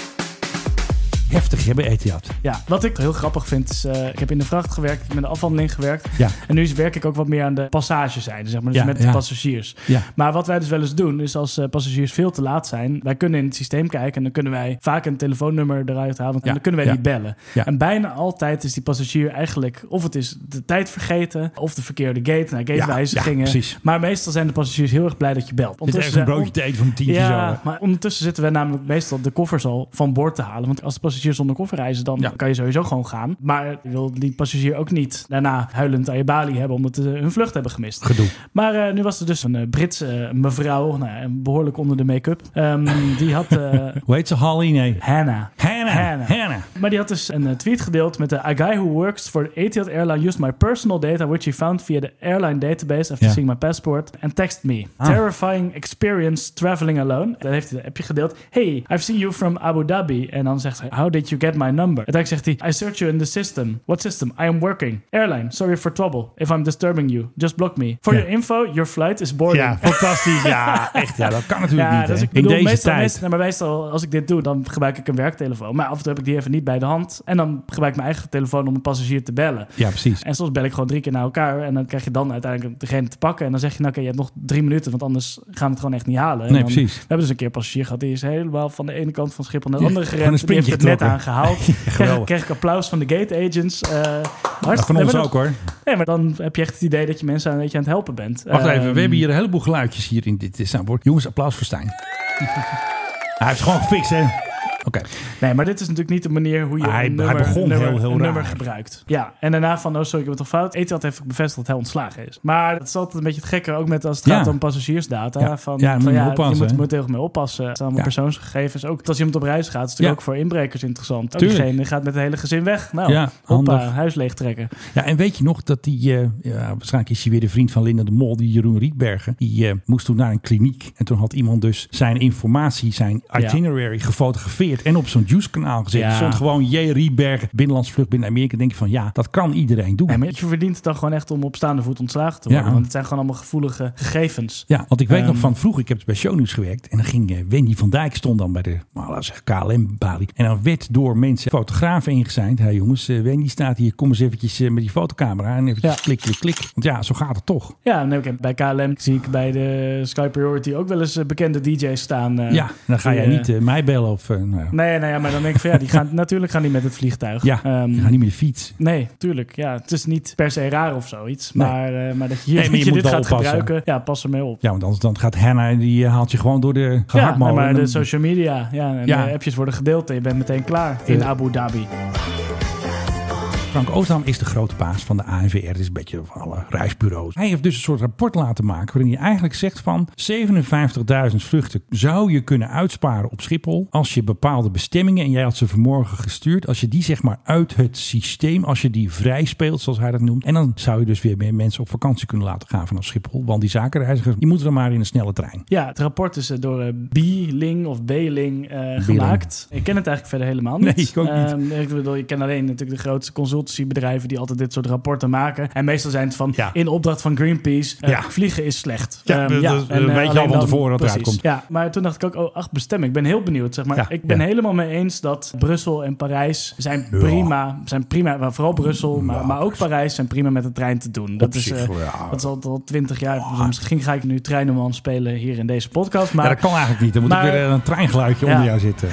Heftig hebben Etihad. Ja, wat ik heel grappig vind is, eh, ik heb in de vracht gewerkt, ik heb met de afhandeling gewerkt. Ja. En nu werk ik ook wat meer aan de passagezijde, zeg maar, dus Ja, met de ja. passagiers. Ja. Maar wat wij dus wel eens doen, is als eh, passagiers veel te laat zijn, wij kunnen in het systeem kijken en dan kunnen wij vaak een telefoonnummer eruit halen en Ja, dan kunnen wij die bellen. Ja. En bijna altijd is die passagier eigenlijk, of het is de tijd vergeten, of de verkeerde gate, nou, gatewijzigingen. ja, precies. maar meestal zijn de passagiers heel erg blij dat je belt. Even een broodje te eten van tientje Ja, zo. maar ondertussen zitten we namelijk meestal de koffers al van boord te halen. Want als de passagiers zonder koffer reizen, dan Ja. kan je sowieso gewoon gaan. Maar je wil die passagier ook niet daarna huilend aan je balie hebben omdat ze hun vlucht hebben gemist. Gedoe. Maar eh, nu was er dus een eh, Britse eh, mevrouw, nou, behoorlijk onder de make-up. Ehm, die had... Hoe heet ze? Holly? Nee. Hannah. Hannah. Hannah. Hannah. Maar die had dus een tweet gedeeld met de A guy who works for the Etihad airline used my personal data which he found via the airline database after seeing my passport and text me. Ah. Terrifying experience traveling alone. Dan heeft hij een appje gedeeld. Hey, I've seen you from Abu Dhabi. En dan zegt hij, how did you get my number? En dan zegt hij, I search you in the system. What system? I am working. Airline, sorry for trouble. If I'm disturbing you, just block me. For Ja. your info, your flight is boarding. Ja, fantastisch. Ja, echt. Ja, dat kan natuurlijk Ja, niet. dus ik In bedoel, deze meestal, tijd. meestal, maar meestal als ik dit doe, dan gebruik ik een werktelefoon. Maar af en toe heb ik die even niet bij de hand. En dan gebruik ik mijn eigen telefoon om een passagier te bellen. Ja, precies. En soms bel ik gewoon drie keer naar elkaar. En dan krijg je dan uiteindelijk degene te pakken. En dan zeg je, nou oké, je hebt nog drie minuten. Want anders gaan we het gewoon echt niet halen. En Nee, dan- precies. We hebben dus een keer een passagier gehad. Die is helemaal van de ene kant van Schiphol naar de andere een gerend. Heeft het sprintje net aangehaald. kreeg, ik applaus van de gate agents. Nou, van ons ook hoor. Nee, maar dan heb je echt het idee dat je mensen een beetje aan het helpen bent. Wacht even, Ehm, we hebben hier een heleboel geluidjes hier in dit soundboard. Jongens, applaus voor Stijn. Hij heeft gewoon gefixt, hè? Oké. Nee, maar dit is natuurlijk niet de manier hoe je Hij- een hij nummer, begon nummer, heel, heel een nummer raar. gebruikt. Ja, en daarna van, oh sorry, ik heb het toch fout. Etihad heeft bevestigd dat hij ontslagen is. Maar het is altijd een beetje het gekke, ook met als het Ja. gaat om passagiersdata. Ja. Van, Ja, van, oppassen, Je moet, hè? moet er heel mee oppassen. Het zijn allemaal Ja. persoonsgegevens. Ook als iemand op reis gaat, is het natuurlijk Ja. ook voor inbrekers interessant. Ook diegene gaat met het hele gezin weg. Nou, Ja, hoppa, huis leegtrekken. Ja, en weet je nog dat die, eh, ja, waarschijnlijk is hij weer de vriend van Linda de Mol, die Jeroen Rietbergen, die eh, moest toen naar een kliniek. En toen had iemand dus zijn informatie, zijn itinerary gefotografeerd en op zo'n Juice-kanaal gezet. Ja. Er stond gewoon J. Rietbergen, binnenlands vlucht binnen Amerika. Denk je van, ja, dat kan iedereen doen. Maar je verdient het dan gewoon echt om op staande voet ontslagen te Ja. worden. Want het zijn gewoon allemaal gevoelige gegevens. Ja, want ik weet Ehm, nog van vroeger, ik heb bij Shownieuws gewerkt. En dan ging eh, Wendy van Dijk stond dan bij de, nou, KLM-balie. En dan werd door mensen, fotografen ingezijnd. Hé jongens, eh, Wendy staat hier, kom eens eventjes eh, met die fotocamera. En eventjes Ja. klik, klik, klik. Want ja, zo gaat het toch. Ja, en bij KLM zie ik bij de Sky Priority ook wel eens bekende DJ's staan. ja, en dan ga jij niet mij bellen of... eh, nou ja. Nee, nee, ja, maar dan denk ik van ja, die gaan, natuurlijk gaan die met het vliegtuig. Ja, Ehm, je gaat niet met de fiets. Nee, tuurlijk. Ja, het is niet per se raar of zoiets. Nee. Maar, eh, maar dat je, Nee, maar dat je dit gaat oppassen. gebruiken, ja, pas ermee op. Ja, want anders dan gaat Hannah, die eh, haalt je gewoon door de Ja, gehaktmolen. nee, maar de social media. Ja, en Ja. de appjes worden gedeeld en je bent meteen klaar in. Abu Dhabi. Frank Oosdam is de grote baas van de ANVR. Het is een beetje van alle reisbureaus. Hij heeft dus een soort rapport laten maken waarin hij eigenlijk zegt van 57.000 vluchten zou je kunnen uitsparen op Schiphol als je bepaalde bestemmingen, en jij had ze vanmorgen gestuurd, als je die zeg maar uit het systeem, als je die vrij speelt zoals hij dat noemt, en dan zou je dus weer meer mensen op vakantie kunnen laten gaan vanaf Schiphol. Want die zakenreizigers, die moeten dan maar in een snelle trein. Ja, het rapport is eh, door eh, B-Ling of B-Ling eh, gemaakt. Ik ken het eigenlijk verder helemaal niet. Nee, ik ook niet. Ehm, ik bedoel, je kent alleen natuurlijk de grootste consultancybedrijven die altijd dit soort rapporten maken. En meestal zijn het van Ja. in opdracht van Greenpeace, eh, Ja. vliegen is slecht. Ja, Ehm, dat- dat en, weet je eh, al van tevoren wat eruit komt. Ja, maar toen dacht ik ook, oh, ach, bestemming. Ik ben heel benieuwd. Zeg maar. Ik ben helemaal mee eens dat Brussel en Parijs zijn prima. Zijn prima, maar vooral Brussel, maar, maar ook Parijs zijn prima met de trein te doen. Dat is, zich, eh, dat is al, al twintig jaar. Dus misschien ga ik nu treinenman spelen hier in deze podcast. Maar ja, dat kan eigenlijk niet. Dan moet maar- ik weer een treingeluidje onder jou zitten.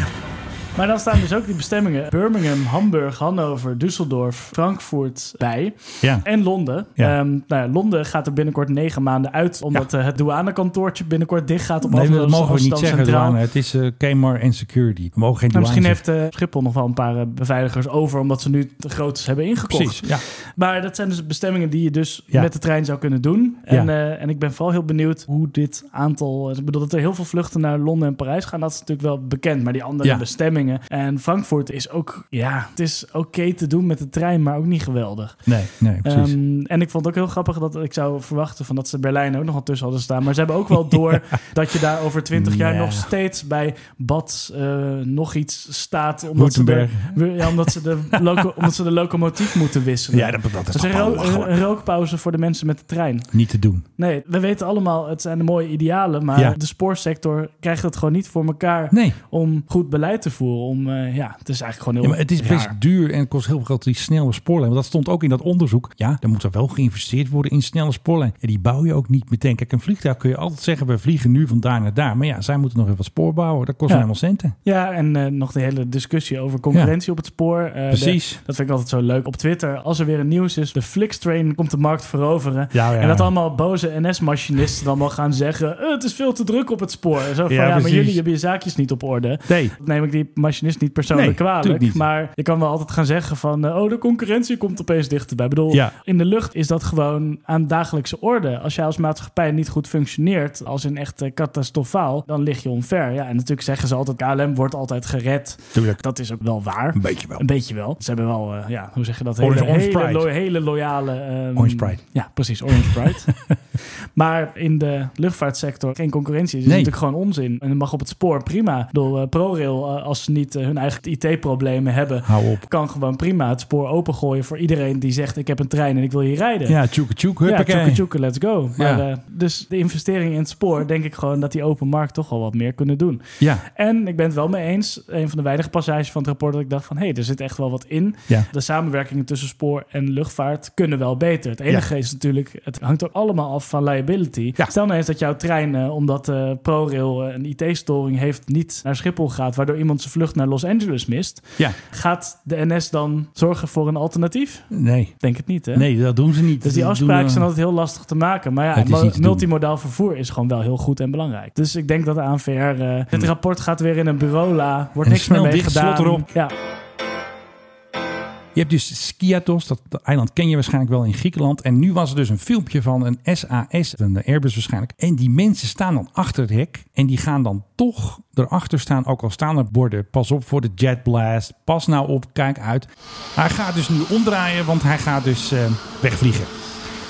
Maar dan staan dus ook die bestemmingen Birmingham, Hamburg, Hannover, Düsseldorf, Frankfurt bij. Ja. En Londen. Ja. Ehm, nou ja, Londen gaat er binnenkort negen maanden uit, omdat eh, het douanekantoortje binnenkort dicht gaat op Nee, dat mogen we niet zeggen, douane. Het is eh Kmart en Security. We mogen geen Nou, misschien heeft eh, Schiphol nog wel een paar beveiligers over, omdat ze nu de grootes hebben ingekocht. Precies, ja. Maar dat zijn dus bestemmingen die je dus met de trein zou kunnen doen. En, en ik ben vooral heel benieuwd hoe dit aantal... Ik bedoel dat er heel veel vluchten naar Londen en Parijs gaan. Dat is natuurlijk wel bekend. Maar die andere Ja. En Frankfurt is ook... Ja, het is oké te doen met de trein, maar ook niet geweldig. Nee, nee, precies. Ehm, en ik vond het ook heel grappig dat ik zou verwachten van dat ze Berlijn ook nog wel tussen hadden staan. Maar ze hebben ook wel door dat je daar over twintig jaar Ja. nog steeds bij Bad eh, nog iets staat. Omdat ze, de, ja, omdat, ze de loco, omdat ze de locomotief moeten wisselen. ja, dat, dat is toch een, ro- belachelijk. een rookpauze voor de mensen met de trein. Niet te doen. Nee, we weten allemaal, het zijn de mooie idealen, maar Ja. de spoorsector krijgt het gewoon niet voor elkaar Nee. om goed beleid te voeren. Om, eh, ja, het is eigenlijk gewoon heel Ja, maar het is best raar. duur en het kost heel veel geld die snelle spoorlijn. Want dat stond ook in dat onderzoek. Ja, er moet er wel geïnvesteerd worden in snelle spoorlijn. En die bouw je ook niet meteen. Kijk, een vliegtuig kun je altijd zeggen, we vliegen nu van daar naar daar. Maar ja, zij moeten nog even wat spoor bouwen. Dat kost Ja. helemaal centen. Ja, en eh, nog de hele discussie over concurrentie op het spoor. Eh, de- Precies. dat vind ik altijd zo leuk op Twitter. Als er weer een nieuws is, de Flixtrain komt de markt veroveren. En dat allemaal boze NS-machinisten dan wel gaan zeggen... "Eh, het is veel te druk op het spoor. Zo van, Ja, maar jullie hebben je zaakjes niet op orde. Nee. Dat neem ik die machinist niet persoonlijk Nee, kwalijk. tuurlijk niet. Maar je kan wel altijd gaan zeggen van... eh, oh, de concurrentie komt opeens dichterbij. Ik bedoel, Ja. in de lucht is dat gewoon aan dagelijkse orde. Als jij als maatschappij niet goed functioneert... als in echt catastrofaal, dan lig je onver. Ja, en natuurlijk zeggen ze altijd... KLM wordt altijd gered. Tuurlijk. Dat is ook wel waar. Een beetje wel. Een beetje wel. Ze hebben wel, eh, ja, hoe zeg je dat? Orange- Hele, Orange hele, Pride. lo- hele loyale... ehm, Orange Pride. Ja, precies. Orange Pride. maar in de luchtvaartsector geen concurrentie. is Nee. natuurlijk gewoon onzin. En dat mag op het spoor prima. Ik bedoel, eh, ProRail, als ze niet eh, hun eigen IT-problemen hebben... Hou op. kan gewoon prima het spoor opengooien voor iedereen die zegt... ik heb een trein en ik wil hier rijden. Ja, tjoeke tjoeke, Ja, tjoeke tjoeke, let's go. Maar, Ja. eh, dus de investering in het spoor, denk ik gewoon dat die open markt toch wel wat meer kunnen doen. Ja, En ik ben het wel mee eens, een van de weinige passages van het rapport dat ik dacht van hé, hey, er zit echt wel wat in. ja. De samenwerkingen tussen spoor en luchtvaart kunnen wel beter. Het enige is natuurlijk, het hangt ook allemaal af van liability. Ja. Stel nou eens dat jouw trein, eh, omdat ProRail een IT-storing heeft, niet naar Schiphol gaat, waardoor iemand zijn vlucht naar Los Angeles mist. Ja. Gaat de NS dan zorgen voor een alternatief? Nee. Denk het niet, hè? Nee, dat doen ze niet. Dus die afspraken doen, zijn altijd heel lastig te maken. Maar ja, doen. multimodaal vervoer is gewoon wel heel goed en belangrijk. Dus ik denk dat de ANVR... eh dit rapport gaat weer in een bureaula. Wordt En niks meer mee gedaan. slot erop. Ja. Je hebt dus Skiathos, dat, dat eiland ken je waarschijnlijk wel in Griekenland. En nu was er dus een filmpje van een SAS, een Airbus waarschijnlijk. En die mensen staan dan achter het hek. En die gaan dan toch erachter staan, ook al staan er borden. Pas op voor de jet blast. Pas nou op, kijk uit. Hij gaat dus nu omdraaien, want hij gaat dus eh, wegvliegen.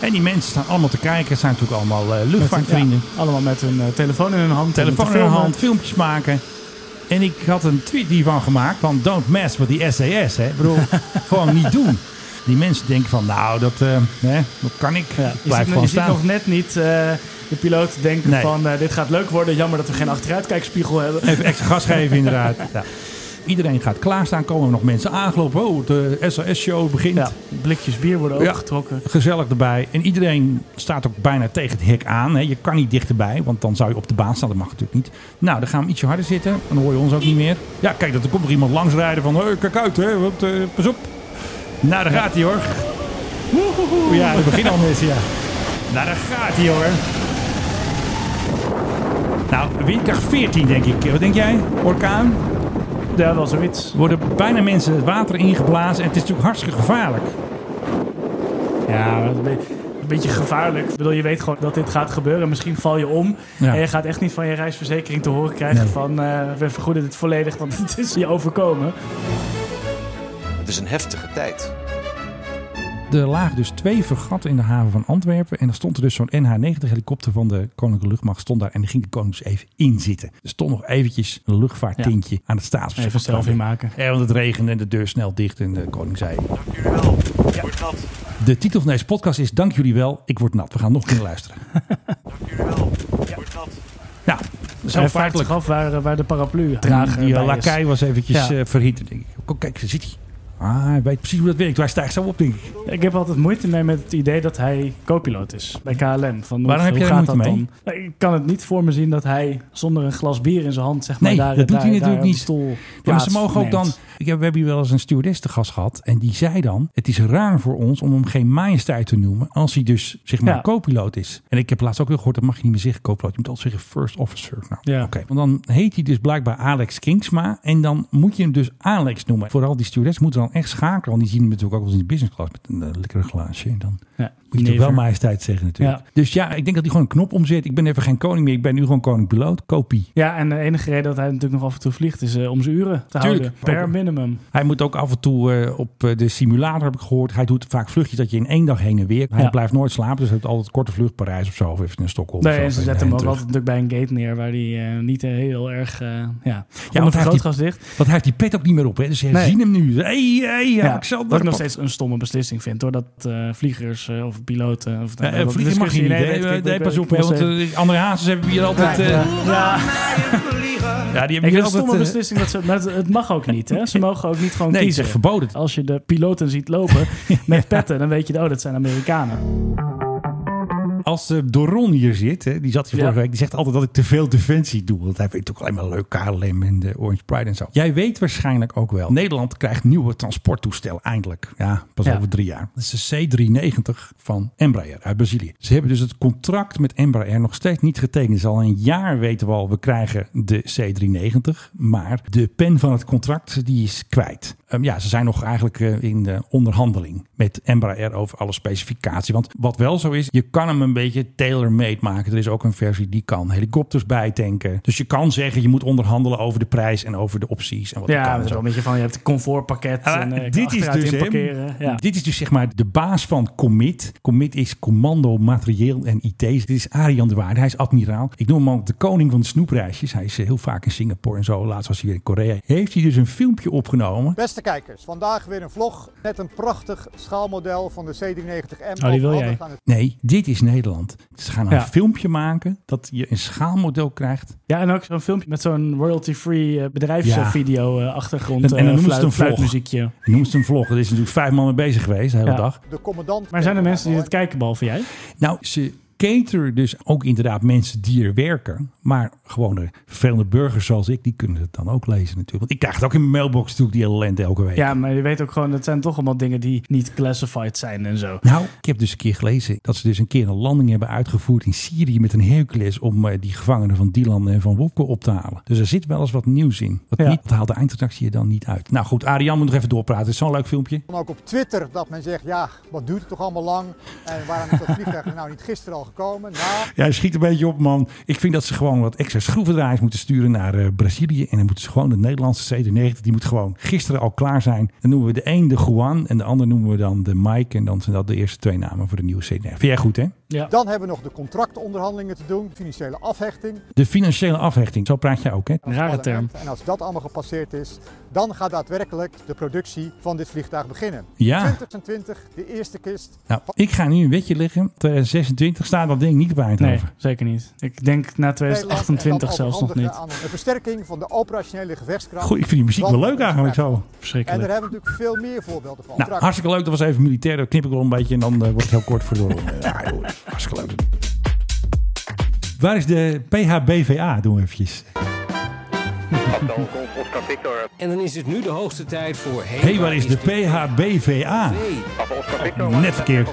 En die mensen staan allemaal te kijken. Het zijn natuurlijk allemaal eh, luchtvaartvrienden. Ja, allemaal met hun eh, telefoon in hun hand. Telefoon in filmen. hand, filmpjes maken. En ik had een tweet hiervan gemaakt van don't mess with die SAS. Hè. Ik bedoel, gewoon niet doen. Die mensen denken van nou, dat, eh, hè, dat kan ik. Ja, Ik blijf gewoon je ziet staan. nog net niet eh, de piloot denken Nee. van... eh, dit gaat leuk worden. Jammer dat we geen achteruitkijkspiegel hebben. Even extra gas geven inderdaad. Ja. Iedereen gaat klaarstaan. Komen er nog mensen aangelopen. Oh, de SAS-show begint. Ja, blikjes bier worden Ja. opgetrokken. Gezellig erbij. En iedereen staat ook bijna tegen het hek aan. Hè. Je kan niet dichterbij, want dan zou je op de baan staan. Dat mag natuurlijk niet. Nou, dan gaan we ietsje harder zitten. Dan hoor je ons ook niet meer. Ja, kijk, er komt er iemand langs rijden van... Hey, kijk uit, hè. Wat, eh, pas op. Nou, daar gaat hij hoor. Woehoehoe. Ja, dat begint al mis, ja. Nou, daar gaat hij hoor. Nou, windkracht 14 denk ik. Wat denk jij? Orkaan? Ja, wel zoiets. Worden bijna mensen het water ingeblazen. En het is natuurlijk hartstikke gevaarlijk. Ja, een be- een beetje gevaarlijk. Ik bedoel, je weet gewoon dat dit gaat gebeuren. Misschien val je om. Ja. En je gaat echt niet van je reisverzekering te horen krijgen Nee. van... eh, we vergoeden dit volledig, want het is je overkomen. Het is een heftige tijd. Er lagen dus twee vergatten in de haven van Antwerpen. En er stond er dus zo'n NH-90 helikopter van de Koninklijke Luchtmacht stond daar. En die ging de koning dus even inzitten. Er stond nog eventjes een luchtvaarttintje aan het staatsbezoek. Even een selfie maken. Ja, want het regende en de deur snel dicht. En de koning zei... De titel van deze podcast is Dank jullie wel, ik word nat. We gaan nog een keer luisteren. Nou, zo Hij vraagt feitelijk. zich af waar, waar de paraplu drager Die lakai was eventjes Ja. eh, verhitten, denk ik. Kom, kijk, daar zit hij. Ah, hij weet precies hoe dat werkt. Hij stijgt zo op, denk ik. Ik heb altijd moeite mee met het idee dat hij co-piloot is bij KLM. Van hoe, Waarom heb daar moeite dat mee? dan? Nou, Ik kan het niet voor me zien dat hij zonder een glas bier in zijn hand, zeg maar, Nee, daar, dat doet daar, hij natuurlijk niet. stoel Ja, maar ze mogen ook dan... Ik heb, we hebben hier wel eens een stewardess te gast gehad. En die zei dan... Het is raar voor ons om hem geen majesteit te noemen. Als hij dus, zeg maar, Ja. co-piloot is. En ik heb laatst ook weer gehoord... Dat mag je niet meer zeggen, co-piloot. Je moet altijd zeggen first officer. Nou, Ja. oké. Want dan heet hij dus blijkbaar Alex Kingsma. En dan moet je hem dus Alex noemen. Vooral die stewardess moeten dan echt schakelen. Want die zien hem natuurlijk ook wel eens in de business class. Met een eh, lekkere glaasje. En dan Ja, moet je toch wel majesteit zeggen natuurlijk. Ja. Dus ja, ik denk dat hij gewoon een knop omzet. Ik ben even geen koning meer. Ik ben nu gewoon koning-piloot. Kopie. Ja, en de enige reden dat hij natuurlijk nog af en toe vliegt is eh, om zijn uren te Tuurlijk. houden. Per Ook- minimum. Hij moet ook af en toe eh, op eh, de simulator, heb ik gehoord. Hij doet vaak vluchtjes dat je in één dag heen en weer. Hij Ja. blijft nooit slapen, dus hij heeft altijd korte vlucht Parijs of zo. Of even een Stockholm. Nee, of en ze en zetten hem ook altijd natuurlijk bij een gate neer waar hij niet heel erg, eh ja, want ja hij heeft dicht. Want hij heeft die pet ook niet meer op. Hè? Dus ze Nee. zien hem nu. Hey, hey, Ja, Alexander. wat ik nog steeds een stomme beslissing vind, hoor. Dat vliegers eh, of piloten... Of, dat vliegen mag je discussie- niet. nee, pas op. Want eh, André Hazes hebben we hier altijd... eh, ja, ja. ja, die Ik hebben hier het een stomme altijd... eh, beslissing. Dat ze, maar het, het mag ook niet. Hè? Ze mogen ook niet gewoon Nee, het is kiezen. verboden. Als je de piloten ziet lopen met petten, dan weet je, oh, dat zijn Amerikanen. Als eh, Doron hier zit, hè, die zat hier Ja. vorige week, die zegt altijd dat ik te veel defensie doe. Want hij vindt ook alleen maar leuk KLM en de Orange Pride en zo. Jij weet waarschijnlijk ook wel. Nederland krijgt nieuwe transporttoestellen eindelijk. Ja, pas Ja. over drie jaar. Dat is de C390 van Embraer uit Brazilië. Ze hebben dus het contract met Embraer nog steeds niet getekend. Dus al een jaar weten we al, we krijgen de C390. Maar de pen van het contract, die is kwijt. Ehm, ja, ze zijn nog eigenlijk eh, in de onderhandeling met Embraer over alle specificatie. Want wat wel zo is, je kan hem een beetje tailor-made maken. Er is ook een versie die kan helikopters bijtanken. Dus je kan zeggen, je moet onderhandelen over de prijs en over de opties. En wat Ja, dat is zo. wel een beetje van, je hebt een comfortpakket Ah, en uh, dit is dus hem. Ja. Dit is dus zeg maar de baas van Commit. Commit is commando, materieel en IT. Dit is Arjan de Waarde. Hij is admiraal. Ik noem hem al de koning van de snoepreisjes. Hij is eh, heel vaak in Singapore en zo. Laatst was hij weer in Korea. Heeft hij dus een filmpje opgenomen. Beste kijkers, vandaag weer een vlog met een prachtig schaalmodel van de C390M. Oh, die wil jij. het Nee, dit is Nederland. Ze gaan een Ja. filmpje maken dat je een schaalmodel krijgt. ja, en ook zo'n filmpje met zo'n royalty-free eh, bedrijfsvideo eh, achtergrond. En- en dan eh, noemen ze een vlog. fluitmuziekje. Je noemt het een vlog. Er is natuurlijk vijf man mee bezig geweest de hele Ja. dag. De commandant. Maar zijn er mensen die het kijken, behalve jij? Nou, ze cateren dus ook inderdaad mensen die er werken. Maar gewoon de vervelende burgers zoals ik, die kunnen het dan ook lezen natuurlijk. Want ik krijg het ook in mijn mailbox natuurlijk, die ellende elke week. Ja, maar je weet ook gewoon, het zijn toch allemaal dingen die niet classified zijn en zo. Nou, ik heb dus een keer gelezen dat ze dus een keer een landing hebben uitgevoerd in Syrië met een Hercules om eh, die gevangenen van Dylan en van Wopke op te halen. Dus er zit wel eens wat nieuws in. Wat Ja. niet, dat haalt de eindredactie er dan niet uit. Nou goed, Ariane moet nog even doorpraten. Het is zo'n leuk filmpje. Dan ook op Twitter dat men zegt, ja, wat duurt het toch allemaal lang? En waarom is dat vliegtuig nou niet gisteren al gekomen? Nou, Ja, schiet een beetje op, man. Ik vind dat ze gewoon wat extra schroevendraaiers moeten sturen naar eh, Brazilië. En dan moeten ze gewoon de Nederlandse CD90, die moet gewoon gisteren al klaar zijn. Dan noemen we de een de Juan en de ander noemen we dan de Mike. En dan zijn dat de eerste twee namen voor de nieuwe CD90. Vind jij goed, hè? Ja. dan hebben we nog de contractonderhandelingen te doen, financiële afhechting. De financiële afhechting, zo praat jij ook, hè? het Rare term. En als dat allemaal gepasseerd is, dan gaat daadwerkelijk de productie van dit vliegtuig beginnen. Ja. 2020, de eerste kist. Nou, ik ga nu een wetje leggen. 2026 staat dat ding niet op Nee, Eindhoven. zeker niet. Ik denk na Nederland, 2028 en dan zelfs nog niet. aan een versterking van de operationele gevechtskracht. Goed, ik vind die muziek wel leuk eigenlijk zo. En daar Verschrikkelijk. hebben we natuurlijk veel meer voorbeelden van. Nou, hartstikke leuk. Dat was even militair. Dan knip ik wel een beetje en dan eh, wordt het heel kort voor de ronde. Ja, joh, hartstikke leuk. Waar is de PHBVA? Doen we eventjes. En dan is het nu de hoogste tijd voor... Hé, hey, waar is de PHBVA? PHB? Net verkeerd.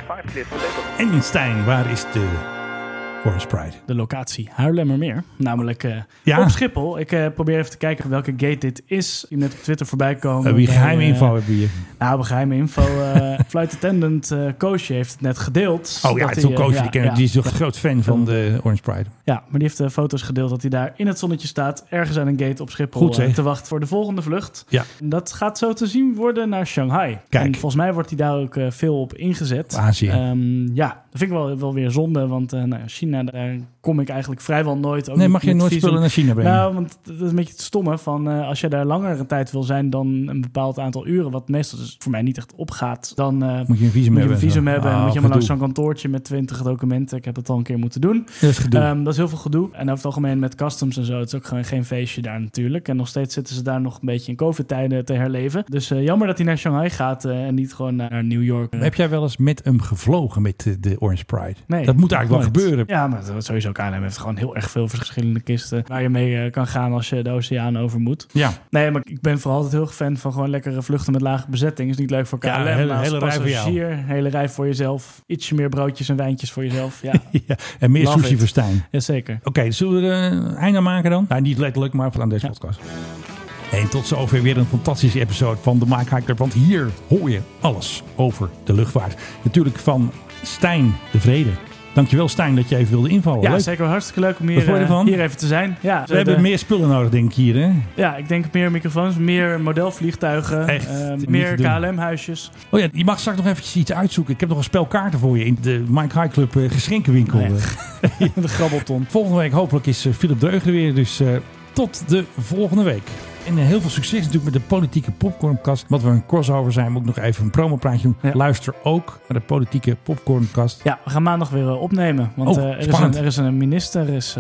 En Stijn, waar is de Orange Pride. De locatie Haarlemmermeer, namelijk eh, Ja. op Schiphol. Ik eh, probeer even te kijken welke gate dit is. Je net op Twitter voorbij komen. Uh, wie bij, geheime eh, info we hier? Nou, geheime info. eh flight attendant eh Koosje heeft het net gedeeld. Oh ja, het is ook eh, Koosje, ja, die, ja. die is een groot fan van de Orange Pride. Ja, maar die heeft eh, foto's gedeeld dat hij daar in het zonnetje staat, ergens aan een gate op Schiphol, Goed, eh, te wachten voor de volgende vlucht. Ja. Dat gaat zo te zien worden naar Shanghai. Kijk. En volgens mij wordt hij daar ook eh, veel op ingezet. Azië. Ehm, ja, dat vind ik wel, wel weer zonde, want eh, nou, China, daar kom ik eigenlijk vrijwel nooit. Ook Nee, mag je nooit visum. spullen naar China brengen? Nou, want dat is een beetje het stomme van eh, als je daar langere tijd wil zijn dan een bepaald aantal uren, wat meestal dus voor mij niet echt opgaat, dan eh, Moet je een visum moet je hebben een en visum hebben en Ah, moet je helemaal langs zo'n kantoortje met 20 documenten. Ik heb het al een keer moeten doen. Dat is gedoe. Ehm, dat is heel veel gedoe. En over het algemeen met customs en zo, het is ook gewoon geen feestje daar natuurlijk. En nog steeds zitten ze daar nog een beetje in COVID-tijden te herleven. Dus eh, jammer dat hij naar Shanghai gaat eh, en niet gewoon naar, New York. Heb jij wel eens met hem gevlogen met de, de Orange Pride? Nee, dat moet eigenlijk wel gebeuren. Ja, maar dat- sowieso KLM heeft gewoon heel erg veel verschillende kisten waar je mee eh, kan gaan als je de oceaan over moet. Ja. Nee, maar ik ben vooral altijd heel fan van gewoon lekkere vluchten met lage bezetting. Is niet leuk voor KLM, Ja, hele- maar als hele rij voor jou. passagier, hele rij voor jezelf. Ietsje meer broodjes en wijntjes voor jezelf. Ja, Ja, en meer Love sushi it. voor Stijn. Jazeker. Oké, zullen we er een einde aan maken dan? Nou, niet letterlijk, maar van deze podcast. En tot zover weer een fantastische episode van de Mike High Club. Want hier hoor je alles over de luchtvaart. Natuurlijk van Stijn de Vrede. Dankjewel Stijn dat je even wilde invallen. Ja, Leuk. zeker hartstikke leuk om hier, eh, hier even te zijn. Ja, We hebben meer spullen nodig denk ik hier hè? Ja, ik denk meer microfoons, meer modelvliegtuigen, Echt, eh, meer. KLM-huisjes. Oh ja, je mag straks nog eventjes iets uitzoeken. Ik heb nog een spel kaarten voor je in de Mike High Club eh, geschenkenwinkel. Oh de grabbelton. Volgende week hopelijk is Philip Dreugen er weer. Dus tot de volgende week. En eh, heel veel succes natuurlijk met de politieke popcornkast. Wat we een crossover zijn, moet ik nog even een promopraatje doen. Luister ook naar de politieke popcornkast. Ja, we gaan maandag weer eh, opnemen. Want Oh, eh, er, is een, er is een minister is,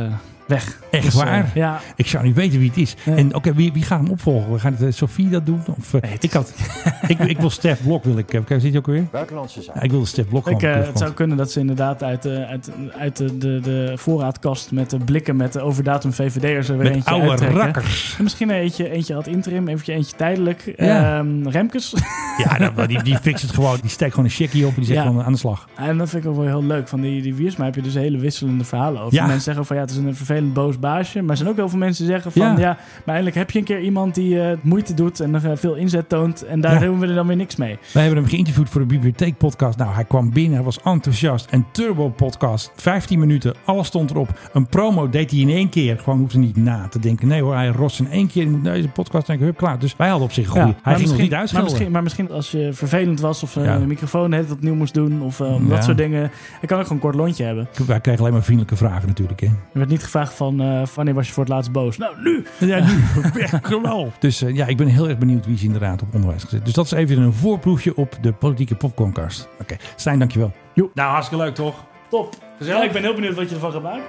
weg. Echt Dus, eh, waar? ja. Ik zou niet weten wie het is. En oké, wie, wie gaat hem opvolgen? Gaat het eh, Sophie dat doen? Of, eh, ik, had, ik, ik wil Stef Blok, wil ik. Kijk, zit je ook weer? Buitenlandse zaken. Ja, ik wilde Stef Blok Ik, het zou kunnen dat ze inderdaad uit, eh, uit, uit de, de, de voorraadkast met de blikken met de overdatum VVD'ers er weer Met eentje oude uittrekken. rakkers. En misschien eentje, eentje had interim, eentje, eentje tijdelijk. Ja. Ehm, Remkes. Ja, nou, die, die fixt het gewoon. Die steekt gewoon een checkie op en die zegt Ja. gewoon aan de slag. En dat vind ik ook wel heel leuk. Van die, die Wiersma heb je dus hele wisselende verhalen over. Ja. Mensen zeggen van ja, het is een vervelend boos baasje. Maar er zijn ook heel veel mensen die zeggen van Ja. ja, maar eindelijk heb je een keer iemand die eh, moeite doet en eh, veel inzet toont. En daar doen we er dan weer niks mee. Wij hebben hem geïnterviewd voor de Bibliotheek podcast. Nou, hij kwam binnen, hij was enthousiast. Een turbo podcast, 15 minuten, alles stond erop. Een promo deed hij in één keer. Gewoon hoefde niet na te denken. Nee hoor, hij rost in één keer. Hij moet naar deze podcast denken, hup, klaar. Dus wij hadden op zich een. Ja, hij maar ging nog niet maar uitschelden. misschien, maar misschien als je vervelend was of Ja. de microfoon tijd opnieuw moest doen of dat soort dingen. Ik kan ook gewoon een kort lontje hebben. Wij kregen alleen maar vriendelijke vragen natuurlijk. Hè. Er werd niet gevraagd van eh, wanneer was je voor het laatst boos? Nou, nu! Ja, nu. Echt knal. Dus eh, ja, ik ben heel erg benieuwd wie ze inderdaad op onderwijs gezet. Dus dat is even een voorproefje op de politieke popcorncast. Oké, Stijn, dankjewel. Jo. Nou, hartstikke leuk toch? Top! Ja, ik ben heel benieuwd wat je ervan gaat maken.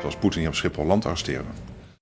Zoals Poetin je op Schiphol land arresteren.